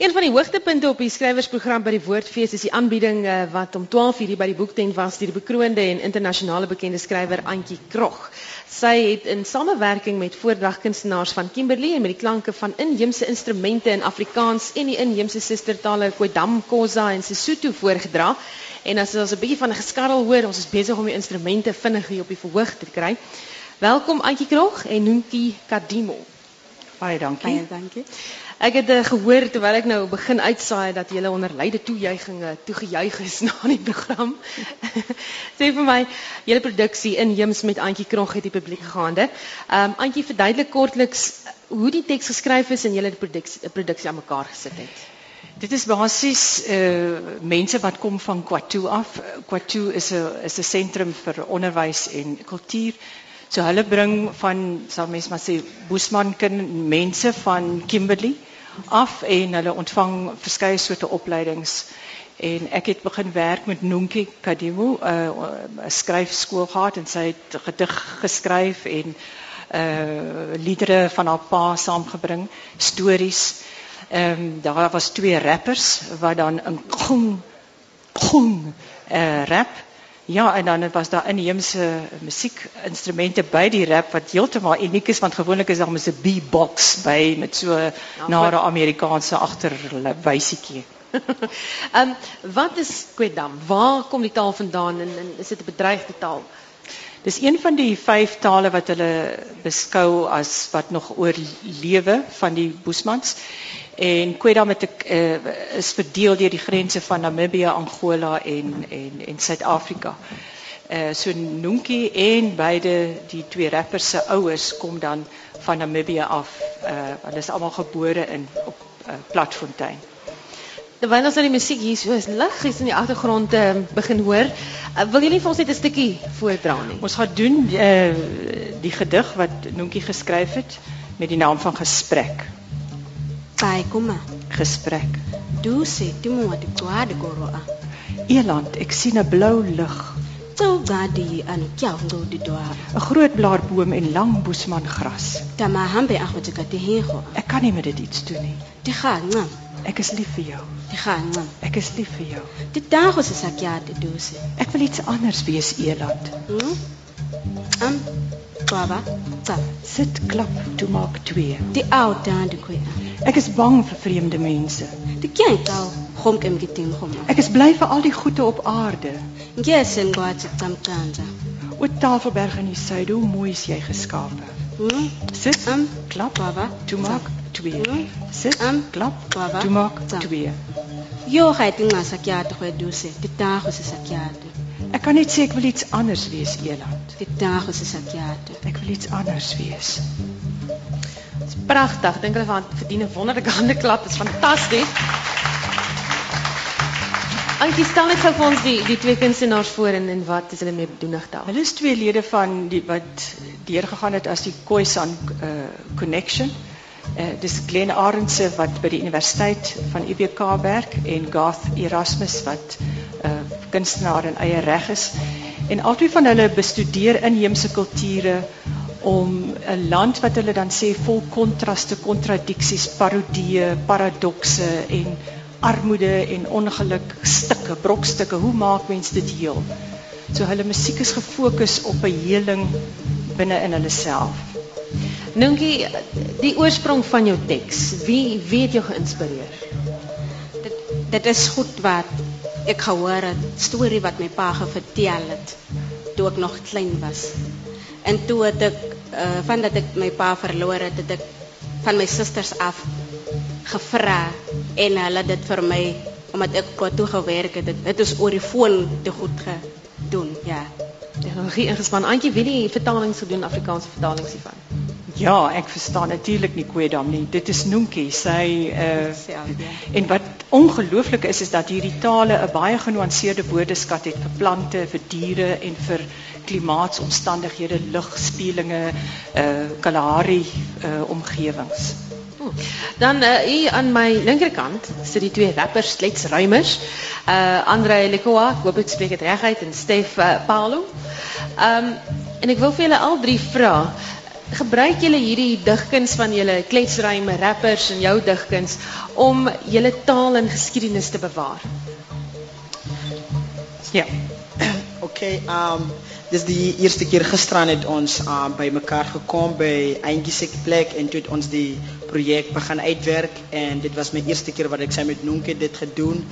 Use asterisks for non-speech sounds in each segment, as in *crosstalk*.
Een van die hoogtepunte op die skrywersprogram by die Woordfees is die aanbieding uh, wat om 12:00 by die boektent was deur die bekroonde en internasionale bekende skrywer Antjie Krog. Sy het in samewerking met voordragkunstenaars van Kimberley en met die klanke van inheemse instrumente in Afrikaans en die inheemse sustertale Kodam, Khoza en Sesotho voorgedra. En as ons 'n bietjie van 'n geskarrel hoor, ons is besig om die instrumente vinnig hier op die verhoog te kry. Welkom Antjie Krog en Nunki Kadimo. Baie dankie. Baie dankie. Ek het uh, gehoor terwyl ek nou begin uitsaai dat jy onder leide toejuigings toegejuig is *laughs* na die program. *laughs* Sê vir my, julle produksie in Heems met Antjie Krog het die publiek gaande. Ehm um, Antjie verduidelik kortliks hoe die teks geskryf is en julle die produksie produksie aan mekaar gesit het. Dit is basies uh mense wat kom van Kwatu af. Kwatu is 'n is 'n sentrum vir onderwys en kultuur. So hulle bring van sal mens maar sê Boesman kind mense van Kimberley af en hulle ontvang verskeie soorte opleidings. En ek het begin werk met Nonkie Kadimo eh, 'n uh, skryfskool gehad en sy het gedig geskryf en uh liedere van haar pa saamgebring stories. Ehm um, daar was twee rappers wat dan 'n gong gong uh, rap Ja, en dan was daar inheemse muziekinstrumenten bij die rap, wat heeltemal uniek is, want gewoonlijk is daar met een beatbox bij, met zo'n ja, nare Amerikaanse achterwijsiekie. um, *laughs* wat is Kwedam? Waar komt die taal vandaan en, en is het een bedreigde taal? Het is een van die vijf talen wat hulle beskou als wat nog oorlewe van die Boesmans. En Kweda met uh, is verdeel deur die grense van Namibië, Angola en en en Suid-Afrika. Uh so Nunki en beide die twee rappers se ouers kom dan van Namibië af. Uh hulle is almal gebore in op uh, Platfontein. Terwyl ons nou die musiek hier so is lig is in die agtergrond uh, begin hoor, uh, wil julle vir ons net 'n stukkie voordra nie? Ons gaan doen uh, die gedig wat Nunki geskryf het met die naam van Gesprek. Kai kuma. Gesprek. Du sê die mo wat kwade goroa. Eland, ek sien 'n blou lig. Tsou gadi an kya ndo di doa. 'n Groot blaarboom en lang boesman gras. Tama hambe agwetjika te hego. Ek kan nie met dit iets doen nie. Di gaan ngam. Ek is lief vir jou. Di gaan ngam. Ek is lief vir jou. Di dago se sakyate duse. Ek wil iets anders wees, Eland. Hm? Am Baba, tsap. Sit klap, toe maak twee. Die ou dan die koe. Ek is bang vir vreemde mense. Die kind al hom kem gitin hom. Ek is bly vir al die goede op aarde. Ngese ngwathi tsamkanza. O Tafelberg in die suide, hoe mooi is jy geskape. Hm? Sit, Am klap, Baba, toe maak twee. Hm? Sit, Am klap, Baba, toe maak tsap. twee. Yo ga dit nga sakyate go duse. Di dago se sakyate. Ek kan net sê ek wil iets anders wees, Eland. Di dago se sakyate. Ek wil iets anders wees. Dit is pragtig. Dink hulle van verdien 'n wonderlike hande klap. Dit is fantasties. Antjie, stel net gou vir ons die die twee kunstenaars voor en en wat is hulle mee bedoenig daar? Hulle is twee lede van die wat deurgegaan het as die Khoisan uh, Connection. Uh, dis Glenn Arendse wat by die Universiteit van UWK werk en Garth Erasmus wat uh, kunstenaar in eie reg is. En albei van hulle bestudeer inheemse kulture om 'n land wat hulle dan sê vol kontraste, kontradiksies, parodieë, paradokse en armoede en ongeluk stukke, brokstukke. Hoe maak mens dit heel? So hulle musiek is gefokus op 'n heling binne in self. Nunkie, die oorsprong van jou teks. Wie wie het jou geïnspireer? Dit dit is goed wat ek gehoor het, storie wat my pa vertel het toe ek nog klein was. En toe het ek uh, van dat ek my pa verloor het, het ek van my susters af gevra en hulle het dit vir my omdat ek kwa toe gewerk het, dit, dit is oor die foon te goed gedoen, ja. Tegnologie ingespan. Antjie, wie die vertalings gedoen, Afrikaanse vertalings hiervan? Ja, ek verstaan natuurlik nie Kwedam nie. Dit is Nunki. Sy uh en wat ongelooflik is is dat hierdie tale 'n baie genuanceerde woordeskat het vir plante, vir diere en vir klimaatsomstandighede, lugspieelinge, uh Kalahari uh omgewings. Hmm. Dan uh, hier aan my linkerkant sit die twee rappers Slets Ruimers. Uh Andre Lekoa, ek hoop ek spreek dit reg uit en Stef uh, Paulo. Um en ek wil vir julle al drie vra gebruik julle hierdie digkuns van julle kletsruime rappers en jou digkuns om julle taal en geskiedenis te bewaar? Ja. *clears throat* Oké, um, dit is de eerste keer gisteren het ons uh, bij elkaar gekomen bij Eindje plek en het ons die project begaan uitwerken en dit was mijn eerste keer wat ik zei met Noenke dit gedaan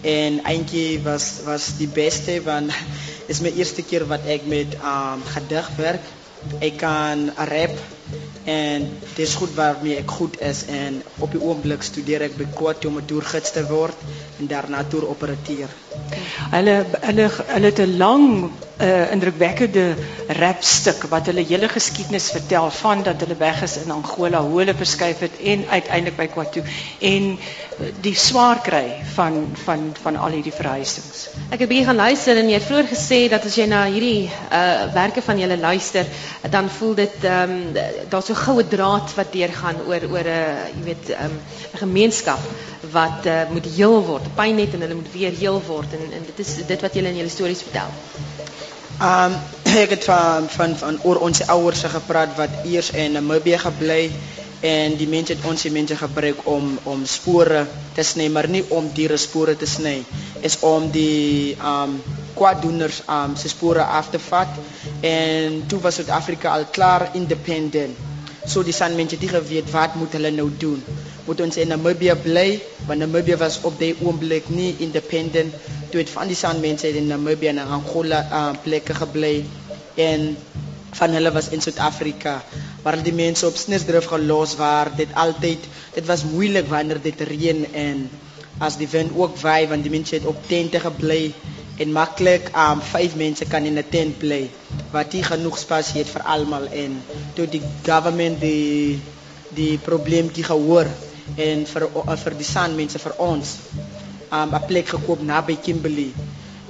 en Eindje was was die beste want het *laughs* is mijn eerste keer wat ik met um, gedicht werk. Ik kan rap en het is goed waarmee ik goed is en op die ogenblik studeer ik bij Kwaad om een toergids te worden en daarna toer operatief. Hulle hulle hulle het 'n lang uh, indrukwekkende rapstuk wat hulle hele geskiedenis vertel van dat hulle weg is in Angola, hoe hulle verskuif het en uiteindelik by Kwatu en die swaar kry van van van al hierdie verhuisings. Ek het bietjie gaan luister en jy het vroeër gesê dat as jy na hierdie uh werke van julle luister, dan voel dit ehm um, daar's so goue draad wat deurgaan oor oor 'n uh, jy weet ehm um, 'n gemeenskap wat uh, moet heel word, pyn het en hulle moet weer heel word en en dit is dit wat julle in julle stories vertel. Um *clears throat* ek het van van van oor ons ouers gepraat wat eers in Namibië gebly en die mense het ons die mense gebruik om om spore te sny maar nie om diere spore te sny is om die um kwaaddoeners um se spore af te vat en toe was Suid-Afrika al klaar independent. So die san mense het geweet wat moet hulle nou doen moet ons in Namibië bly want Namibië was op die oomblik nie independent toe het van die san mense in Namibië en Angola uh, plekke gebly en van hulle was in Suid-Afrika. Waar die mense op snisdrif gelos waar dit altyd dit was moeilik wanneer dit reën en as die wind ook waai want die mense het op tente gebly en maklik um vyf mense kan in 'n tent bly wat nie genoeg spasie het vir almal en toe die government die die probleemtjie gehoor en vir vir die san mense vir ons um 'n plek gekoop naby Kimberley.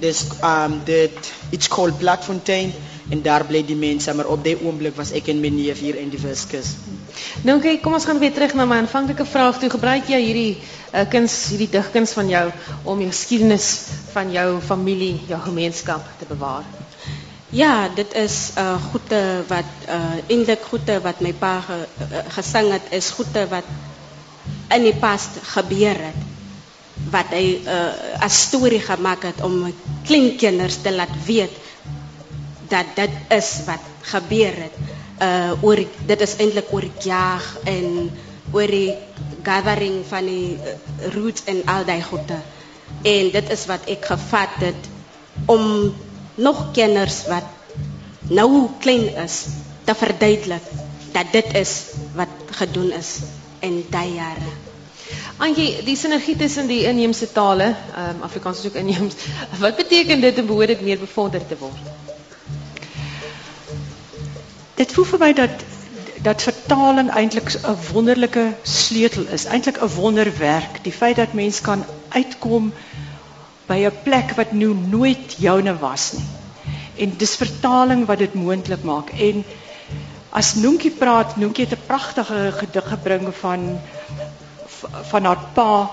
Dis um dit it's called Blackfontein en daar bly die mense maar op daai oomblik was ek en my neef hier in die Weskus. Nou kyk, kom ons gaan weer terug na my aanvanklike vraag toe. Gebruik jy hierdie uh, kuns, hierdie digkuns van jou om jou geskiedenis van jou familie, jou gemeenskap te bewaar? Ja, dit is uh goede wat uh eintlik goede wat my pa ge, uh, gesing het is goede wat in die pas gebeur het wat hy uh, as storie gemaak het om kleinkinders te laat weet dat dit is wat gebeur het. Uh oor dit is eintlik oor jag en oor die gathering van die uh, roots en al daai goede. En dit is wat ek gevat het om nog kenners wat nou klein is te verduidelik dat dit is wat gedoen is in daai jare. Antjie, die sinergie tussen die inheemse tale, um, Afrikaans is ook inheems. *laughs* Wat beteken dit om behoorlik meer bevorder te word? Dit voel vir my dat dat vertaling eintlik 'n wonderlike sleutel is, eintlik 'n wonderwerk. Die feit dat mens kan uitkom by 'n plek wat nou nooit joune was nie. En dis vertaling wat dit moontlik maak. En as Noentjie praat, Noentjie het 'n pragtige gedig gebring van van haar pa.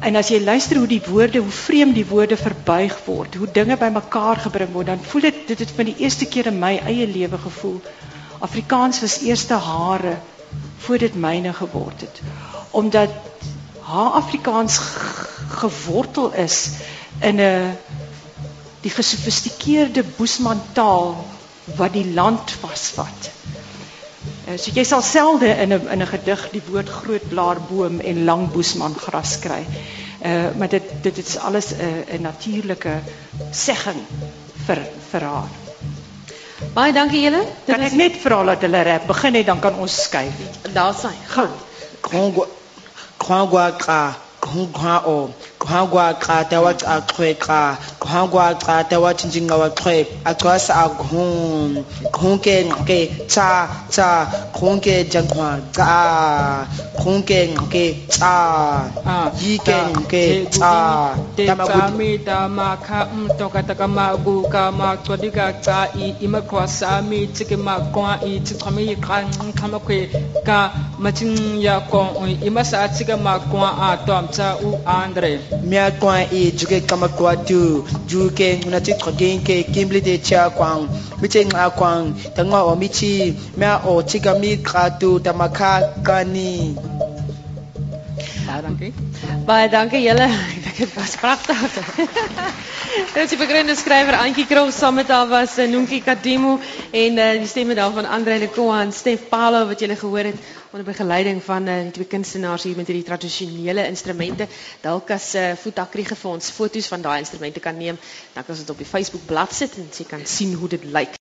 En as jy luister hoe die woorde, hoe vreemd die woorde verbuig word, hoe dinge bymekaar gebring word, dan voel dit dit het vir die eerste keer in my eie lewe gevoel. Afrikaans was eerste hare voor dit myne geword het. Omdat haar Afrikaans gewortel is in 'n die gesofistikeerde Boesman taal wat die land vasvat. Uh, so jy sal selde in 'n in 'n gedig die woord groot blaarboom en lang boesman gras kry. Uh maar dit dit is alles 'n 'n natuurlike segging vir vir haar. Baie dankie julle. Dit kan ek net vra dat hulle rap begin het dan kan ons skuif. Daar's hy. Gou. Kongo Kongo ka khungqao khangwa qhwagwaqata wacaqhweqa qhwagwaqata wathi njinqawaxhwebha acwasa aghum qhunke ngqke cha cha qhunke jaqhwa qhunke ngqke cha ah, yike ngqke cha tamakami tamaka mtoka takamagu kamacwadika ca i imakwasami tikimakwa i tikwami yiqan kamakwe ka machin yakon imasatiga makwa atom cha u andre mia kwa e juke kama kwa tu juke una kimbli de cha kwang mi che nga tanga o mi chi mia o chika mi tamaka kani dankie Baie dankie julle. *laughs* Ek dit was pragtig. *laughs* Dit is die skrywer Antjie Krog saam met haar was eh, Nonkie Kadimo en uh, die stemme daarvan Andre Lekoa en Stef Paulo wat julle gehoor het onder begeleiding van uh, die twee kunstenaars hier met hierdie tradisionele instrumente. Dalk as uh, Voetakri gefonds foto's van daai instrumente kan neem, dan kan ons dit op die Facebook bladsy en jy kan sien hoe dit lyk.